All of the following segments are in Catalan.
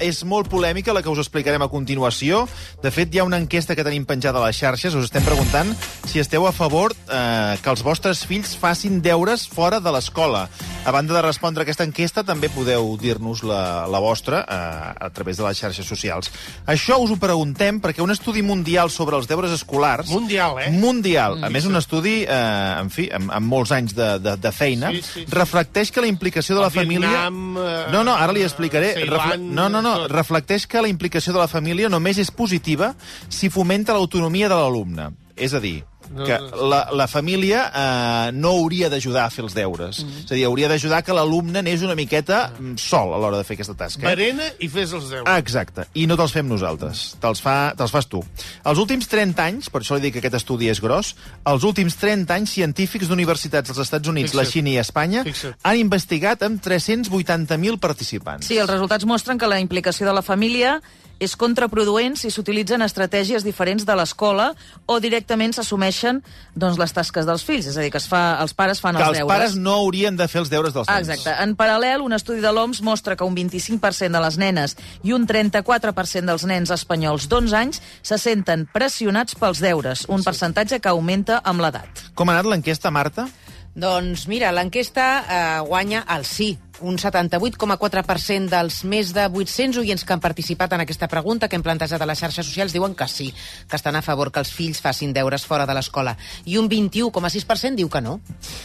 és molt polèmica, la que us explicarem a continuació. De fet, hi ha una enquesta que tenim penjada a les xarxes. Us estem preguntant si esteu a favor eh, que els vostres fills facin deures fora de l'escola. A banda de respondre a aquesta enquesta, també podeu dir-nos la, la vostra eh, a través de les xarxes socials. Això us ho preguntem perquè un estudi mundial sobre els deures escolars... Mundial, eh? Mundial. A més, un estudi, eh, en fi, amb, amb molts anys de, de, de feina, Sí, sí, sí. reflecteix que la implicació de la El família... Vietnam, eh, no, no, ara li explicaré. Ceilan, Refle... No, no, no, reflecteix que la implicació de la família només és positiva si fomenta l'autonomia de l'alumne. És a dir, No, que no. la, la família eh, no hauria d'ajudar a fer els deures. Mm. És a dir, hauria d'ajudar que l'alumne anés una miqueta mm, sol a l'hora de fer aquesta tasca. eh? Berena i fes els deures. Ah, exacte. I no te'ls fem nosaltres. Te'ls fa, te fas tu. Els últims 30 anys, per això li dic que aquest estudi és gros, els últims 30 anys científics d'universitats dels Estats Units, Fixa't. la Xina i Espanya Fixa't. han investigat amb 380.000 participants. Sí, els resultats mostren que la implicació de la família és contraproduent si s'utilitzen estratègies diferents de l'escola o directament s'assumeixen doncs, les tasques dels fills. És a dir, que es fa, els pares fan que els els deures. pares no haurien de fer els deures dels nens. exacte. En paral·lel, un estudi de l'OMS mostra que un 25% de les nenes i un 34% dels nens espanyols d'11 anys se senten pressionats pels deures, un percentatge que augmenta amb l'edat. Com ha anat l'enquesta, Marta? Doncs mira, l'enquesta eh, guanya el sí. Un 78,4% dels més de 800 oients que han participat en aquesta pregunta que hem plantejat a les xarxes socials diuen que sí, que estan a favor que els fills facin deures fora de l'escola. I un 21,6% diu que no.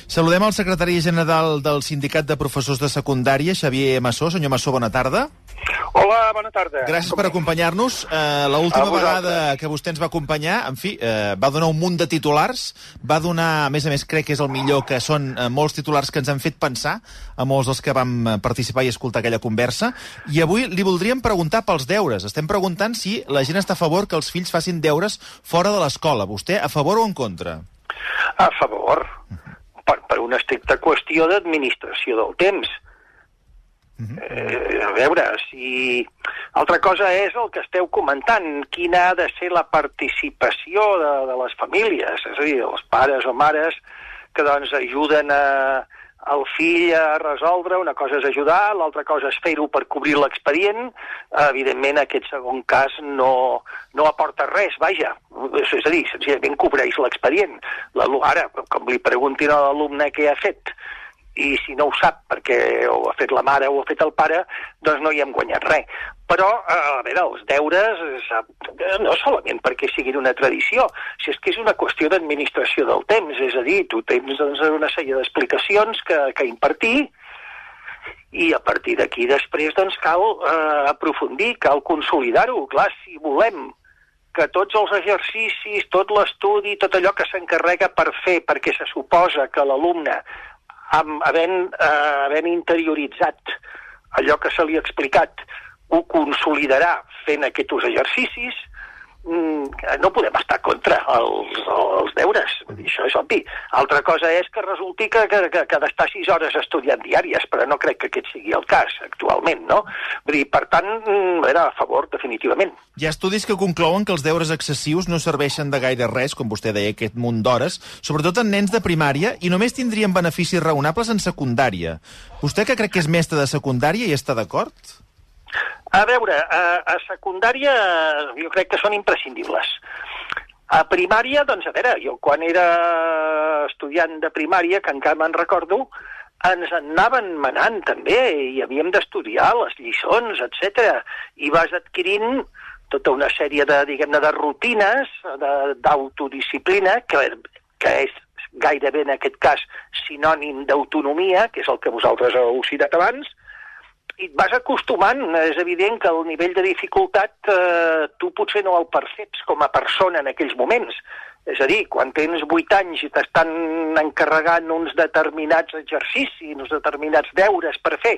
Saludem el secretari general del Sindicat de Professors de Secundària, Xavier Massó. Senyor Massó, bona tarda. Hola, bona tarda. Gràcies per acompanyar-nos. Eh, L'última A vosaltres. vegada que vostè ens va acompanyar, en fi, eh, va donar un munt de titulars, va donar, a més a més, crec que és el millor, que són eh, molts titulars que ens han fet pensar, a molts dels que vam participar i escoltar aquella conversa, i avui li voldríem preguntar pels deures. Estem preguntant si la gent està a favor que els fills facin deures fora de l'escola. Vostè, a favor o en contra? A favor, per, per una estricta qüestió d'administració del temps. Eh, a veure, si... Altra cosa és el que esteu comentant, quina ha de ser la participació de, de les famílies, és a dir, els pares o mares que doncs ajuden a, el fill a resoldre, una cosa és ajudar, l'altra cosa és fer-ho per cobrir l'expedient, evidentment aquest segon cas no, no aporta res, vaja, és, a dir, senzillament cobreix l'expedient. Ara, com li preguntin a l'alumne què ha fet, i si no ho sap perquè ho ha fet la mare o ho ha fet el pare, doncs no hi hem guanyat res. Però, eh, a veure, els deures, eh, no solament perquè siguin una tradició, si és que és una qüestió d'administració del temps, és a dir, tu tens doncs, una sèrie d'explicacions que, que impartir, i a partir d'aquí després doncs cal eh, aprofundir, cal consolidar-ho. Clar, si volem que tots els exercicis, tot l'estudi, tot allò que s'encarrega per fer, perquè se suposa que l'alumne, amb, havent, eh, havent interioritzat allò que se li ha explicat, ho consolidarà fent aquests exercicis, no podem estar contra els, els deures, això és obvi. Altra cosa és que resulti que, que, que, que d'estar sis hores estudiant diàries, però no crec que aquest sigui el cas actualment, no? Vull dir, per tant, mm, era a favor, definitivament. Hi ha estudis que conclouen que els deures excessius no serveixen de gaire res, com vostè deia, aquest munt d'hores, sobretot en nens de primària, i només tindrien beneficis raonables en secundària. Vostè, que crec que és mestre de secundària, hi està d'acord? A veure, a, a secundària jo crec que són imprescindibles. A primària, doncs a veure, jo quan era estudiant de primària, que encara me'n recordo, ens en anaven manant també i havíem d'estudiar les lliçons, etc. I vas adquirint tota una sèrie de, diguem-ne, de rutines d'autodisciplina, que, que és gairebé en aquest cas sinònim d'autonomia, que és el que vosaltres heu citat abans, i et vas acostumant. És evident que el nivell de dificultat eh, tu potser no el perceps com a persona en aquells moments. És a dir, quan tens 8 anys i t'estan encarregant uns determinats exercicis, uns determinats deures per fer,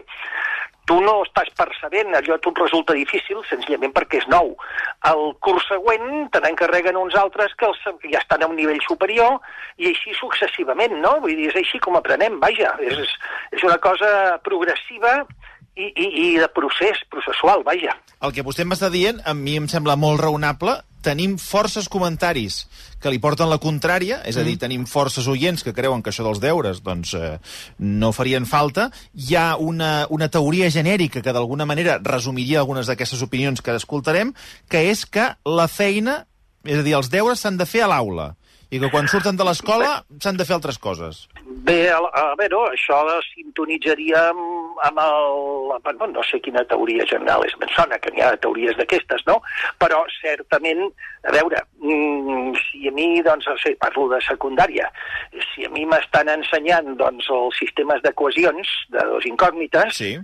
tu no estàs percebent, allò a tu et resulta difícil senzillament perquè és nou. El curs següent te n'encarreguen uns altres que, els, ja estan a un nivell superior i així successivament, no? Vull dir, és així com aprenem, vaja. És, és una cosa progressiva i, i, i de procés, processual, vaja. El que vostè m'està dient, a mi em sembla molt raonable, tenim forces comentaris que li porten la contrària, és a dir, mm. tenim forces oients que creuen que això dels deures doncs, eh, no farien falta. Hi ha una, una teoria genèrica que d'alguna manera resumiria algunes d'aquestes opinions que escoltarem, que és que la feina, és a dir, els deures s'han de fer a l'aula i que quan surten de l'escola s'han de fer altres coses. Bé, a, a veure, això sintonitzaria amb, amb el... No, no sé quina teoria general és, em sona que n'hi ha teories d'aquestes, no? Però certament, a veure, mm, si a mi, doncs, no sé, parlo de secundària, si a mi m'estan ensenyant, doncs, els sistemes d'equacions de dos incògnites, sí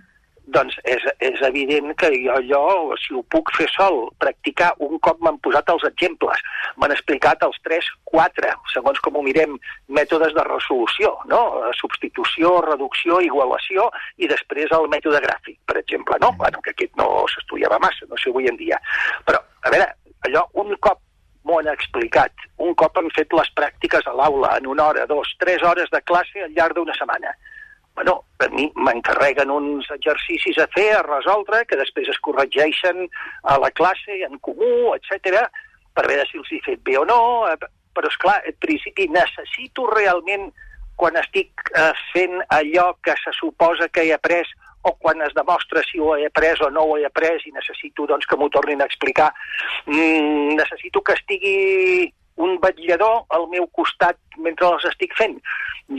doncs és, és evident que jo allò, si ho puc fer sol, practicar un cop m'han posat els exemples, m'han explicat els 3, 4, segons com ho mirem, mètodes de resolució, no? substitució, reducció, igualació, i després el mètode gràfic, per exemple, no? Bueno, que aquest no s'estudiava massa, no sé avui en dia. Però, a veure, allò, un cop m'ho han explicat, un cop han fet les pràctiques a l'aula, en una hora, dos, tres hores de classe al llarg d'una setmana bueno, a mi m'encarreguen uns exercicis a fer, a resoldre, que després es corregeixen a la classe, en comú, etc per veure si els he fet bé o no, eh, però, és clar, en principi necessito realment, quan estic eh, fent allò que se suposa que he après, o quan es demostra si ho he après o no ho he après i necessito doncs, que m'ho tornin a explicar, mm, necessito que estigui un vetllador al meu costat mentre els estic fent.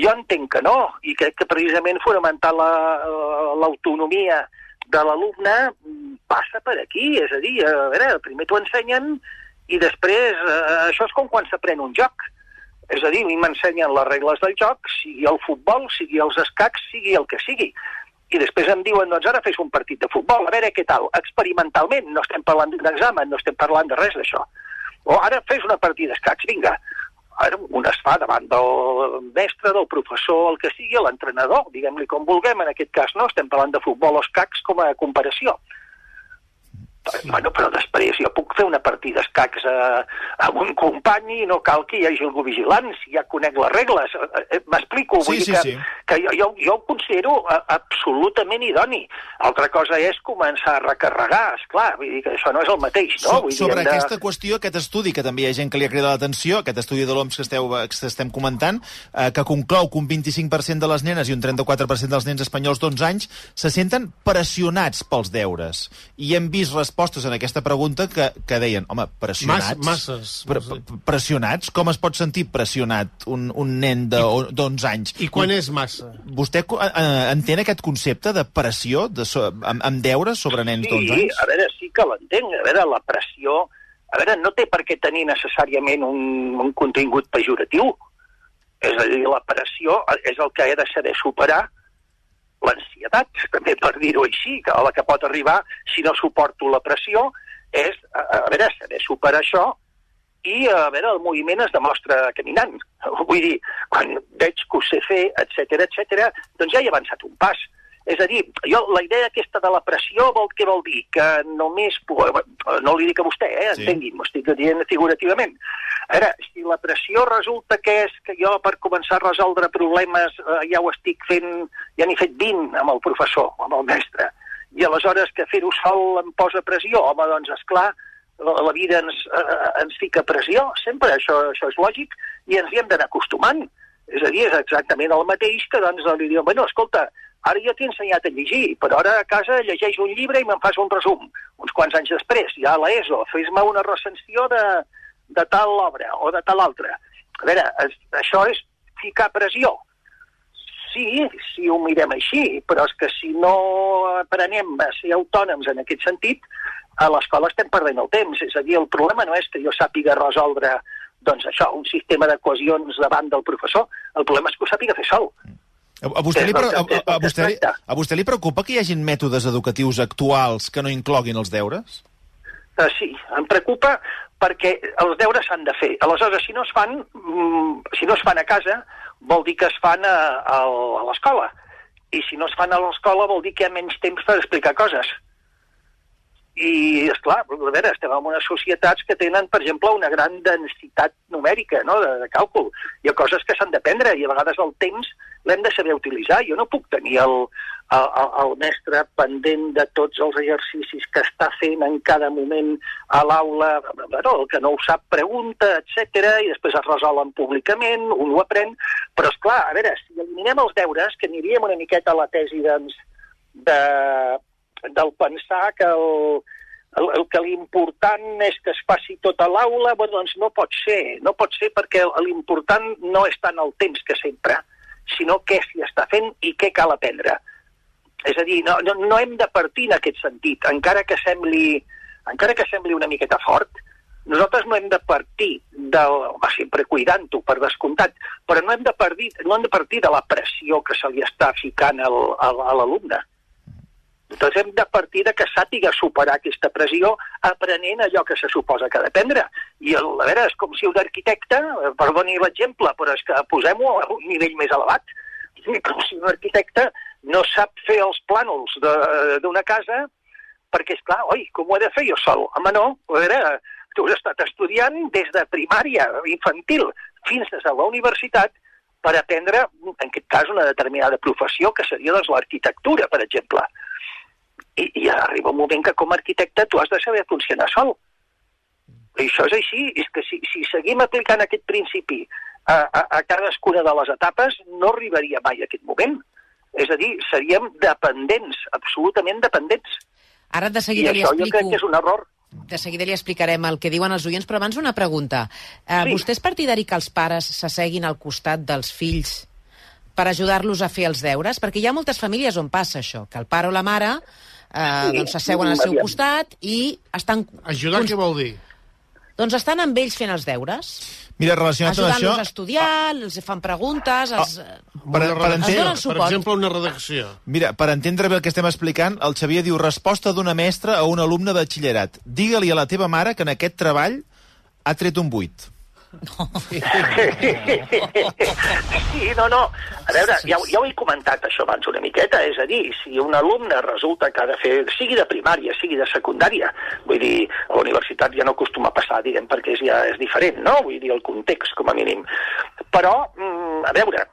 Jo entenc que no, i crec que precisament fonamentar l'autonomia la, de l'alumne passa per aquí, és a dir, a veure, primer t'ho ensenyen i després eh, això és com quan s'aprèn un joc. És a dir, a mi m'ensenyen les regles del joc, sigui el futbol, sigui els escacs, sigui el que sigui. I després em diuen, doncs ara fes un partit de futbol, a veure què tal, experimentalment, no estem parlant d'un examen, no estem parlant de res d'això. O ara fes una partida d'escacs, vinga. Ara un es fa davant del mestre, del professor, el que sigui, l'entrenador, diguem-li com vulguem, en aquest cas no, estem parlant de futbol o escacs com a comparació. Sí. Bueno, però després jo puc fer una partida d'escacs amb un company i no cal que hi hagi algú vigilant, si ja conec les regles. Eh, eh, m'explico, sí, vull sí, dir que, sí. que jo, jo, jo ho considero eh, absolutament idoni. Altra cosa és començar a recarregar, és clar, vull dir que això no és el mateix, no? So, vull dir, sobre hem de... aquesta qüestió, aquest estudi, que també hi ha gent que li ha cridat l'atenció, aquest estudi de l'OMS que, esteu, que estem comentant, eh, que conclou que un 25% de les nenes i un 34% dels nens espanyols d'11 anys se senten pressionats pels deures. I hem vist respostes en aquesta pregunta que, que deien, home, pressionats... Mas, masses. Pre pressionats? Com es pot sentir pressionat un, un nen d'11 anys? I quan és massa? Vostè eh, entén aquest concepte de pressió de so, amb, amb deures sobre nens Sí, d'11 anys? a veure, sí que l'entenc. A veure, la pressió... A veure, no té per què tenir necessàriament un, un contingut pejoratiu. És a dir, la pressió és el que he de saber superar l'ansietat, també per dir-ho així, que a la que pot arribar si no suporto la pressió, és, a, a veure, saber superar això i, a veure, el moviment es demostra caminant. Vull dir, quan veig que ho sé fer, etc etc, doncs ja he avançat un pas. És a dir, jo, la idea aquesta de la pressió vol, què vol dir? Que només... No li dic a vostè, eh? Sí. Entengui, m'ho estic dient figurativament. A veure, si la pressió resulta que és que jo per començar a resoldre problemes eh, ja ho estic fent, ja n'he fet 20 amb el professor, amb el mestre, i aleshores que fer-ho sol em posa pressió, home, doncs, és clar, la, la vida ens, eh, ens fica pressió, sempre, això, això és lògic, i ens hi hem d'anar acostumant. És a dir, és exactament el mateix que doncs li diuen, bueno, escolta, ara jo t'he ensenyat a llegir, però ara a casa llegeix un llibre i me'n fas un resum. Uns quants anys després, ja a l'ESO, fes-me una recensió de, de tal obra o de tal altra. A veure, es, això és ficar pressió. Sí, si ho mirem així, però és que si no aprenem a ser autònoms en aquest sentit, a l'escola estem perdent el temps. És a dir, el problema no és que jo sàpiga resoldre doncs això, un sistema d'equacions davant del professor, el problema és que ho sàpiga fer sol. A, a, vostè li, a, a, vostè li, a vostè li preocupa que hi hagin mètodes educatius actuals que no incloguin els deures? Uh, sí, em preocupa perquè els deures s'han de fer. Aleshores, si no es fan, mm, si no es fan a casa, vol dir que es fan a, a, a l'escola. I si no es fan a l'escola vol dir que hi ha menys temps per explicar coses. I és clar, a veure, estem en unes societats que tenen, per exemple, una gran densitat numèrica no? de, de càlcul. Hi ha coses que s'han d'aprendre i a vegades el temps l'hem de saber utilitzar. Jo no puc tenir el, el, el mestre pendent de tots els exercicis que està fent en cada moment a l'aula. Bueno, el que no ho sap pregunta, etc i després es resolen públicament, un ho aprèn. Però, és clar, a veure, si eliminem els deures, que aniríem una miqueta a la tesi doncs, de, del pensar que el, el, el que l'important és que es faci tot a l'aula, bueno, doncs no pot ser. No pot ser perquè l'important no és tant el temps que sempre, sinó què s'hi està fent i què cal aprendre. És a dir, no, no, no hem de partir en aquest sentit, encara que sembli, encara que sembli una miqueta fort, nosaltres no hem de partir del, va, sempre cuidant-ho, per descomptat, però no hem, de partir, no hem de partir de la pressió que se li està ficant al, al, a l'alumne. Doncs hem de partir de que sàpiga superar aquesta pressió aprenent allò que se suposa que ha d'aprendre. I, el, a veure, és com si un arquitecte, eh, perdoni l'exemple, però és que posem-ho a un nivell més elevat, com si un arquitecte no sap fer els plànols d'una casa perquè, és clar, oi, com ho he de fer jo sol? Home, no, a veure, tu has estat estudiant des de primària, infantil, fins a la universitat, per aprendre, en aquest cas, una determinada professió, que seria doncs, l'arquitectura, per exemple. I, I arriba un moment que com a arquitecte tu has de saber funcionar sol. I això és així, és que si, si seguim aplicant aquest principi a, a, a cadascuna de les etapes, no arribaria mai a aquest moment. És a dir, seríem dependents, absolutament dependents. Ara de seguida I li això explico... jo crec que és un error. De seguida li explicarem el que diuen els oients, però abans una pregunta. Eh, Sí. Vostè és partidari que els pares s'asseguin al costat dels fills per ajudar-los a fer els deures? Perquè hi ha moltes famílies on passa això, que el pare o la mare eh, doncs s'asseuen al seu costat i estan, Ajudar què vol dir? doncs estan amb ells fent els deures, Mira, relacionat amb això... ajudant-los a estudiar, els fan preguntes, els... Per- Una per redacció, entendre-. Per exemple, una redacció. Mira, per entendre bé el que estem explicant, el Xavier diu resposta d'una mestra a un alumne de batxillerat. Digue-li a la teva mare que en aquest treball ha tret un 8. Sí, no, no. A veure, ja, ja ho he comentat això abans una miqueta, és a dir, si un alumne resulta que ha de fer, sigui de primària, sigui de secundària, vull dir, a la universitat ja no acostuma a passar, diguem, perquè és, ja és diferent, no? Vull dir, el context, com a mínim. Però, mm, a veure,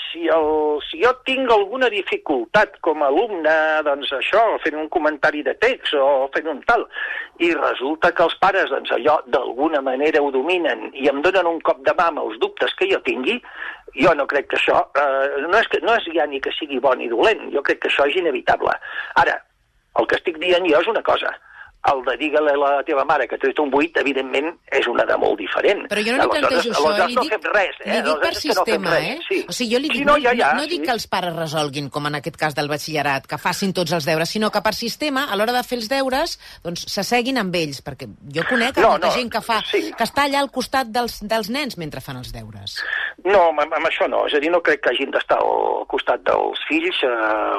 si, el, si jo tinc alguna dificultat com a alumne, doncs això, fent un comentari de text o fent un tal, i resulta que els pares, doncs allò, d'alguna manera ho dominen i em donen un cop de mà amb els dubtes que jo tingui, jo no crec que això, eh, no, és que, no és ja ni que sigui bon ni dolent, jo crec que això és inevitable. Ara, el que estic dient jo és una cosa, el de digue-li a la teva mare que tret un 8, evidentment, és una de molt diferent. Però jo no li plantejo això, aleshores li no dic, fem res, eh? li dic per que no sistema, res, eh? Sí. O sigui, jo li dic, sí, no, no, ja, ja, no, no dic sí. que els pares resolguin, com en aquest cas del batxillerat, que facin tots els deures, sinó que per sistema, a l'hora de fer els deures, doncs s'asseguin amb ells, perquè jo conec No, molta no, gent que fa, sí. que està allà al costat dels, dels nens mentre fan els deures. No, amb, amb això no. És a dir, no crec que hagin d'estar al costat dels fills eh,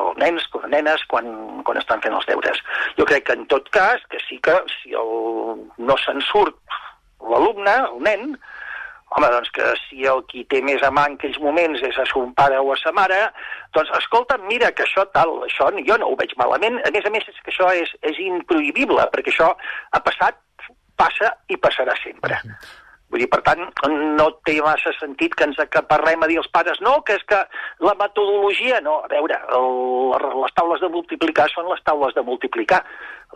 o nens, o nenes, quan, quan estan fent els deures. Jo crec que, en tot cas, que sí que si el, no se'n surt l'alumne, el nen, home, doncs que si el qui té més a mà en aquells moments és a son pare o a sa mare, doncs escolta, mira que això tal, això jo no ho veig malament. A més a més, és que això és, és improhibible, perquè això ha passat, passa i passarà sempre. Vull dir, per tant, no té massa sentit que ens acaparrem a dir als pares no, que és que la metodologia... No, a veure, el, les taules de multiplicar són les taules de multiplicar.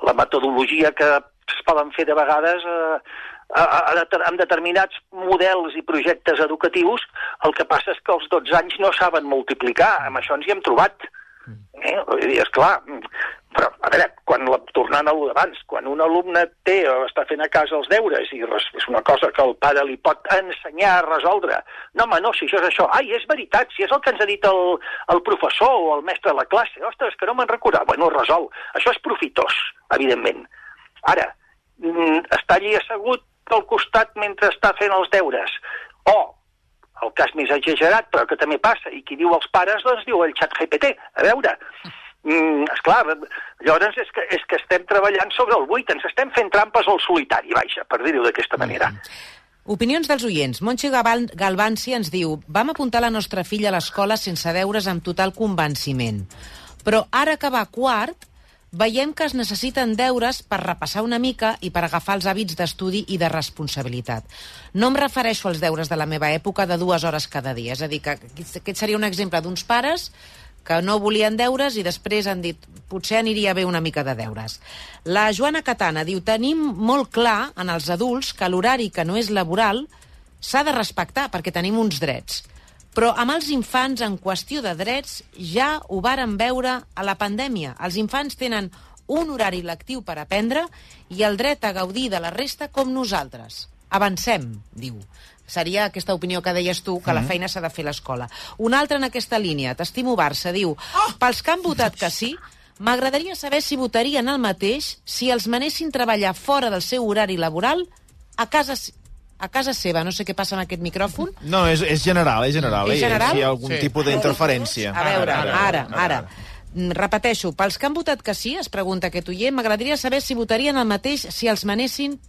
La metodologia que es poden fer de vegades eh, a, a, a, amb determinats models i projectes educatius, el que passa és que als 12 anys no saben multiplicar. Amb això ens hi hem trobat. Eh? Vull dir, esclar, però, a veure, quan la, tornant a d'abans, quan un alumne té o està fent a casa els deures i res, és una cosa que el pare li pot ensenyar a resoldre, no, home, no, si això és això, ai, és veritat, si és el que ens ha dit el, el professor o el mestre de la classe, ostres, que no me'n recordava, bueno, resol. Això és profitós, evidentment. Ara, mm, està allí assegut al costat mentre està fent els deures, o el cas més exagerat, però que també passa, i qui diu els pares, doncs diu el xat GPT. A veure, mm, esclar, llavors és que, és que estem treballant sobre el buit, ens estem fent trampes al solitari, vaja, per dir-ho d'aquesta manera. Opinions dels oients. Montse Galvanci ens diu vam apuntar la nostra filla a l'escola sense deures amb total convenciment. Però ara que va quart, veiem que es necessiten deures per repassar una mica i per agafar els hàbits d'estudi i de responsabilitat. No em refereixo als deures de la meva època de dues hores cada dia. És a dir, que aquest seria un exemple d'uns pares que no volien deures i després han dit potser aniria bé una mica de deures. La Joana Catana diu tenim molt clar en els adults que l'horari que no és laboral s'ha de respectar perquè tenim uns drets. Però amb els infants, en qüestió de drets, ja ho varen veure a la pandèmia. Els infants tenen un horari lectiu per aprendre i el dret a gaudir de la resta com nosaltres. Avancem, diu. Seria aquesta opinió que deies tu, que mm -hmm. la feina s'ha de fer a l'escola. Un altre en aquesta línia, t'estimo Barça, diu oh! pels que han votat que sí, m'agradaria saber si votarien el mateix si els manessin treballar fora del seu horari laboral a casa a casa seva. No sé què passa amb aquest micròfon. No, és, és general, és general. És general? Eh? Si hi ha algun Sí. tipus d'interferència. A veure, ara, ara. ara. Mm, Repeteixo, pels que han votat que sí, es pregunta aquest oient, m'agradaria saber si votarien el mateix si els manessin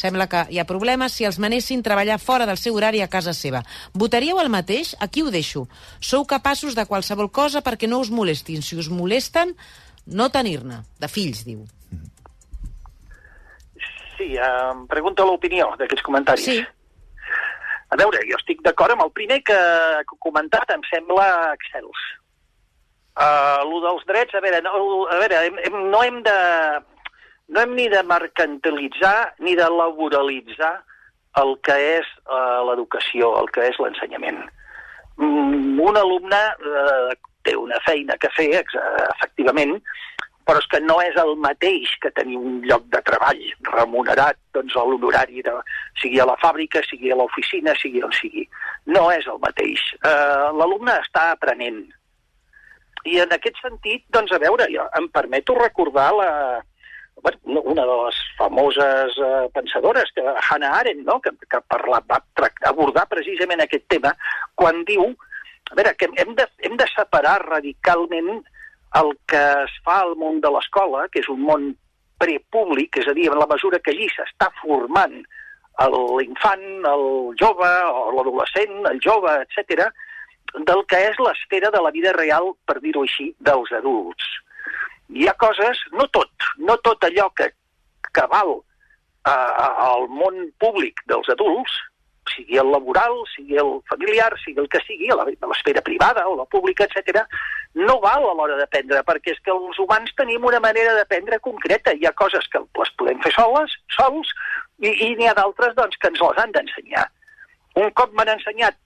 Sembla que hi ha problemes si els manessin treballar fora del seu horari a casa seva. Votaríeu el mateix? Aquí ho deixo. Sou capaços de qualsevol cosa perquè no us molestin. Si us molesten, no tenir-ne. De fills, diu. Sí, eh, em pregunta l'opinió d'aquests comentaris. Sí. A veure, jo estic d'acord amb el primer que que he comentat, em sembla excels. Uh, lo dels drets, a veure, no, a veure hem, hem, no hem de no hem ni de mercantilitzar ni de laboralitzar el que és uh, l'educació, el que és l'ensenyament. Mm, un alumne uh, té una feina que fer, efectivament, però és que no és el mateix que tenir un lloc de treball remunerat, doncs a l'honorari, sigui a la fàbrica, sigui a l'oficina, sigui on sigui. No és el mateix. Uh, L'alumne està aprenent. I en aquest sentit, doncs, a veure, jo em permeto recordar la, bueno, una de les famoses eh, pensadores, que Hannah Arendt, no? que, que parla, va abordar precisament aquest tema, quan diu a veure, que hem de, hem de separar radicalment el que es fa al món de l'escola, que és un món prepúblic, és a dir, en la mesura que allí s'està formant l'infant, el jove, o l'adolescent, el jove, etc, del que és l'esfera de la vida real, per dir-ho així, dels adults. Hi ha coses, no tot, no tot allò que, que val al món públic dels adults, sigui el laboral, sigui el familiar, sigui el que sigui, a l'esfera privada o la pública, etc, no val a l'hora d'aprendre, perquè és que els humans tenim una manera d'aprendre concreta. Hi ha coses que les podem fer soles, sols, i, i n'hi ha d'altres doncs, que ens les han d'ensenyar. Un cop m'han ensenyat,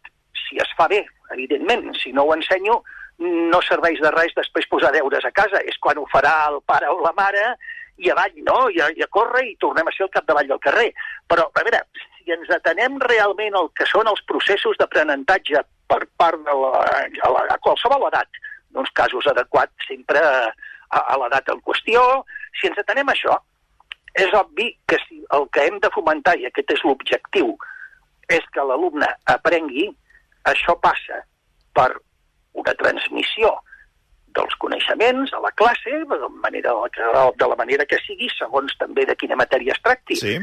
si es fa bé, evidentment, si no ho ensenyo, no serveix de res després posar deures a casa. És quan ho farà el pare o la mare i avall, no? I a, i a córrer i tornem a ser al capdavall del carrer. Però, a veure, si ens atenem realment al que són els processos d'aprenentatge per part de la, a, la, a qualsevol edat, d'uns casos adequats sempre a, a l'edat en qüestió, si ens atenem a això, és obvi que si el que hem de fomentar, i aquest és l'objectiu, és que l'alumne aprengui, això passa per una transmissió dels coneixements a la classe, de la manera, de la manera que sigui, segons també de quina matèria es tracti. Sí.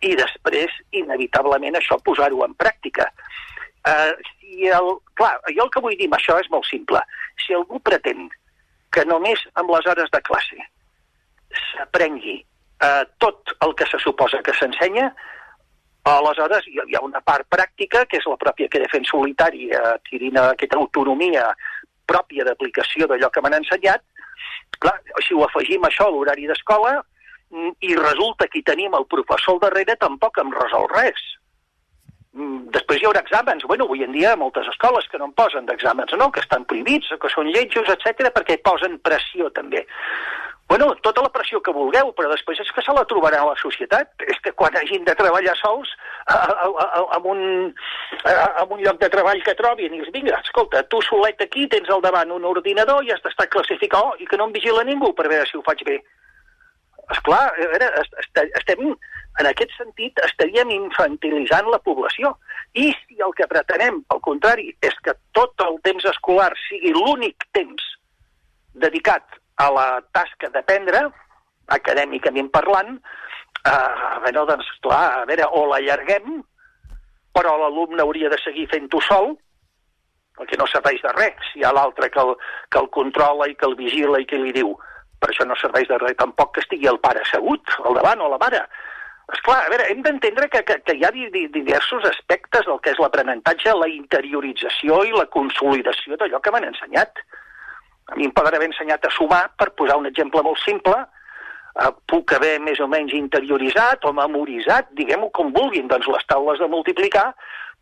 I després, inevitablement, això posar-ho en pràctica. Uh, si el, clar, jo el que vull dir amb això és molt simple. Si algú pretén que només amb les hores de classe s'aprengui uh, tot el que se suposa que s'ensenya, aleshores hi ha, una part pràctica, que és la pròpia que de fent solitari, eh, adquirint aquesta autonomia pròpia d'aplicació d'allò que m'han ensenyat. Clar, si ho afegim això a l'horari d'escola mm, i resulta que hi tenim el professor al darrere, tampoc em resol res. Mm, Després hi haurà exàmens. Bueno, avui en dia moltes escoles que no en posen d'exàmens, no? que estan prohibits, que són lletjos, etc perquè posen pressió també. Bueno, tota la pressió que vulgueu, però després és que se la trobaran a la societat. És que quan hagin de treballar sols amb, un, amb un lloc de treball que trobin i els vinga, escolta, tu solet aquí tens al davant un ordinador i has d'estar classificat oh, i que no em vigila ningú per veure si ho faig bé. Esclar, a veure, est- est- estem, en aquest sentit, estaríem infantilitzant la població. I si el que pretenem, al contrari, és que tot el temps escolar sigui l'únic temps dedicat a la tasca d'aprendre, acadèmicament parlant, eh, bueno, doncs, clar, a veure, o l'allarguem, però l'alumne hauria de seguir fent-ho sol, perquè no serveix de res si hi ha l'altre que, el, que el controla i que el vigila i que li diu Per això no serveix de res tampoc que estigui el pare assegut al davant o la mare. Esclar, a veure, hem d'entendre que, que, que hi ha di, di, diversos aspectes del que és l'aprenentatge, la interiorització i la consolidació d'allò que m'han ensenyat. A mi em poden haver ensenyat a sumar, per posar un exemple molt simple, eh, puc haver més o menys interioritzat o memoritzat, diguem-ho com vulguin, doncs les taules de multiplicar,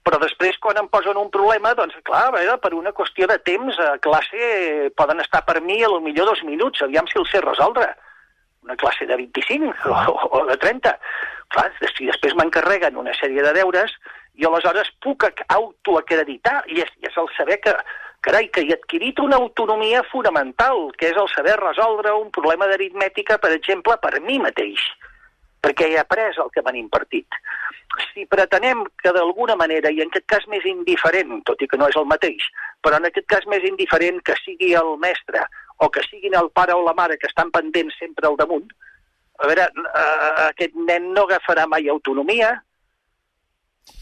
però després quan em posen un problema, doncs clar, veure, per una qüestió de temps a classe poden estar per mi a lo millor dos minuts, aviam si el sé resoldre. Una classe de 25 o, o de 30. Clar, si després m'encarreguen una sèrie de deures, jo aleshores puc ac- autoacreditar, i és, i és el saber que, carai, que he adquirit una autonomia fonamental, que és el saber resoldre un problema d'aritmètica, per exemple, per mi mateix, perquè he après el que m'han impartit. Si pretenem que d'alguna manera, i en aquest cas més indiferent, tot i que no és el mateix, però en aquest cas més indiferent que sigui el mestre o que siguin el pare o la mare que estan pendents sempre al damunt, a veure, aquest nen no agafarà mai autonomia,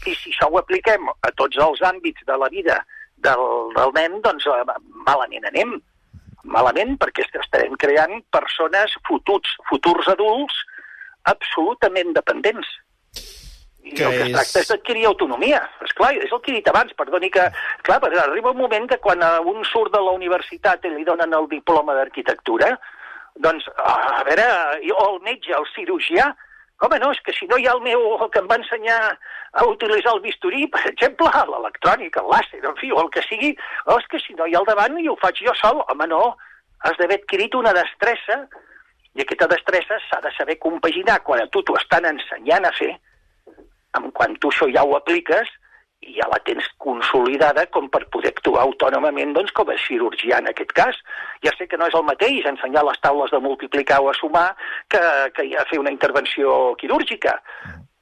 i si això ho apliquem a tots els àmbits de la vida del, del nen, doncs eh, malament anem. Malament perquè est- estarem creant persones fututs, futurs adults absolutament dependents. I Que el que es és- tracta és d'adquirir autonomia. És clar, és el que he dit abans, perdoni que... Clar, perquè arriba un moment que quan a un surt de la universitat i li donen el diploma d'arquitectura, doncs, a veure, o el metge, el cirurgià, home, no, és que si no hi ha el meu, el que em va ensenyar a utilitzar el bisturí, per exemple, l'electrònic, el làser, en fi, o el que sigui, oh, és que si no hi ha al davant i ho faig jo sol, home, no, has d'haver adquirit una destressa, i aquesta destressa s'ha de saber compaginar. Quan a tu t'ho estan ensenyant a fer, amb quan tu això ja ho apliques i ja la tens consolidada com per poder actuar autònomament doncs, com a cirurgià en aquest cas. Ja sé que no és el mateix ensenyar les taules de multiplicar o a sumar que, que ja fer una intervenció quirúrgica.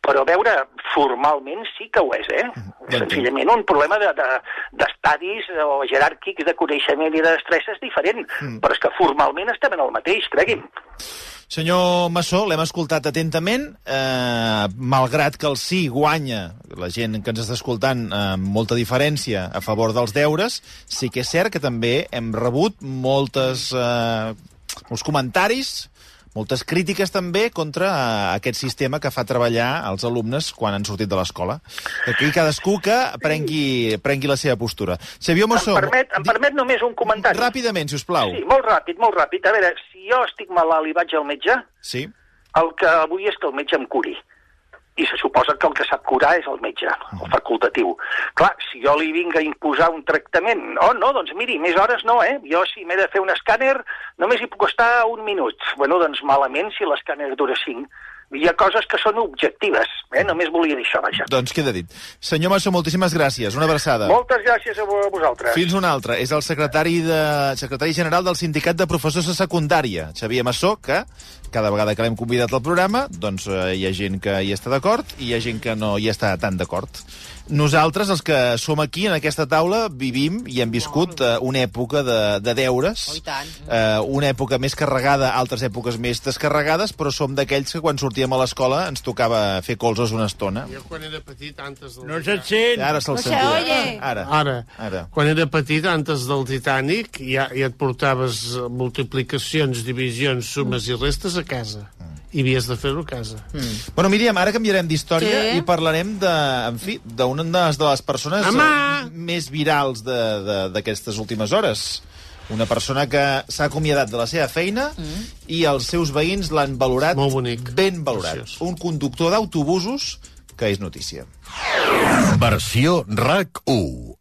Però a veure, formalment sí que ho és, eh? entenc. Senzillament un problema de- de- d'estadis de, o jeràrquics de coneixement i de destressa és diferent, mm. però és que formalment estem en el mateix, cregui'm. Senyor Massó, l'hem escoltat atentament, eh, malgrat que el sí guanya, la gent que ens està escoltant, eh, amb molta diferència a favor dels deures, sí que és cert que també hem rebut moltes, eh, molts comentaris, moltes crítiques també contra eh, aquest sistema que fa treballar els alumnes quan han sortit de l'escola. Aquí cadascú que prengui, prengui la seva postura. Xavier Massó... Em permet, em permet només un comentari? Ràpidament, si us plau. Sí, molt ràpid, molt ràpid. A veure, si jo estic malalt i vaig al metge, Sí? el que vull és que el metge em curi. I se suposa que el que sap curar és el metge, el facultatiu. Clar, si jo li vinc a imposar un tractament, oh, no, doncs miri, més hores no, eh? Jo si m'he de fer un escàner només hi puc estar un minut. Bueno, doncs malament si l'escàner dura cinc. Hi ha coses que són objectives, eh? Només volia dir això, vaja. Doncs queda dit. Senyor Massó, moltíssimes gràcies. Una abraçada. Moltes gràcies a vo- a vosaltres. Fins una altra. És el secretari, de, secretari general del Sindicat de Professors de Secundària, Xavier Massó, que cada vegada que l'hem convidat al programa, doncs eh, hi ha gent que hi està d'acord i hi ha gent que no hi està tan d'acord. Nosaltres, els que som aquí, en aquesta taula, vivim i hem viscut eh, una època de, de deures, Oh, eh, una època més carregada, altres èpoques més descarregades, però som d'aquells que quan sortíem a l'escola ens tocava fer colzes una estona. Jo quan era petit, antes del... No se't sent. Ara se'l No se sentirà. oye. Ara. Ara, Ara. quan era petit, antes del Titanic, ja, ja et portaves multiplicacions, divisions, sumes i restes casa. I havies de fer-ho a casa. Bueno, Míriam, ara canviarem d'història Sí. i parlarem de, en fi, d'una de les- persones Home! més virals de- de- d'aquestes últimes hores. Una persona que s'ha acomiadat de la seva feina i els seus veïns l'han valorat Molt bonic. ben valorat. Preciós. Un conductor d'autobusos que és notícia. Versió RAC 1.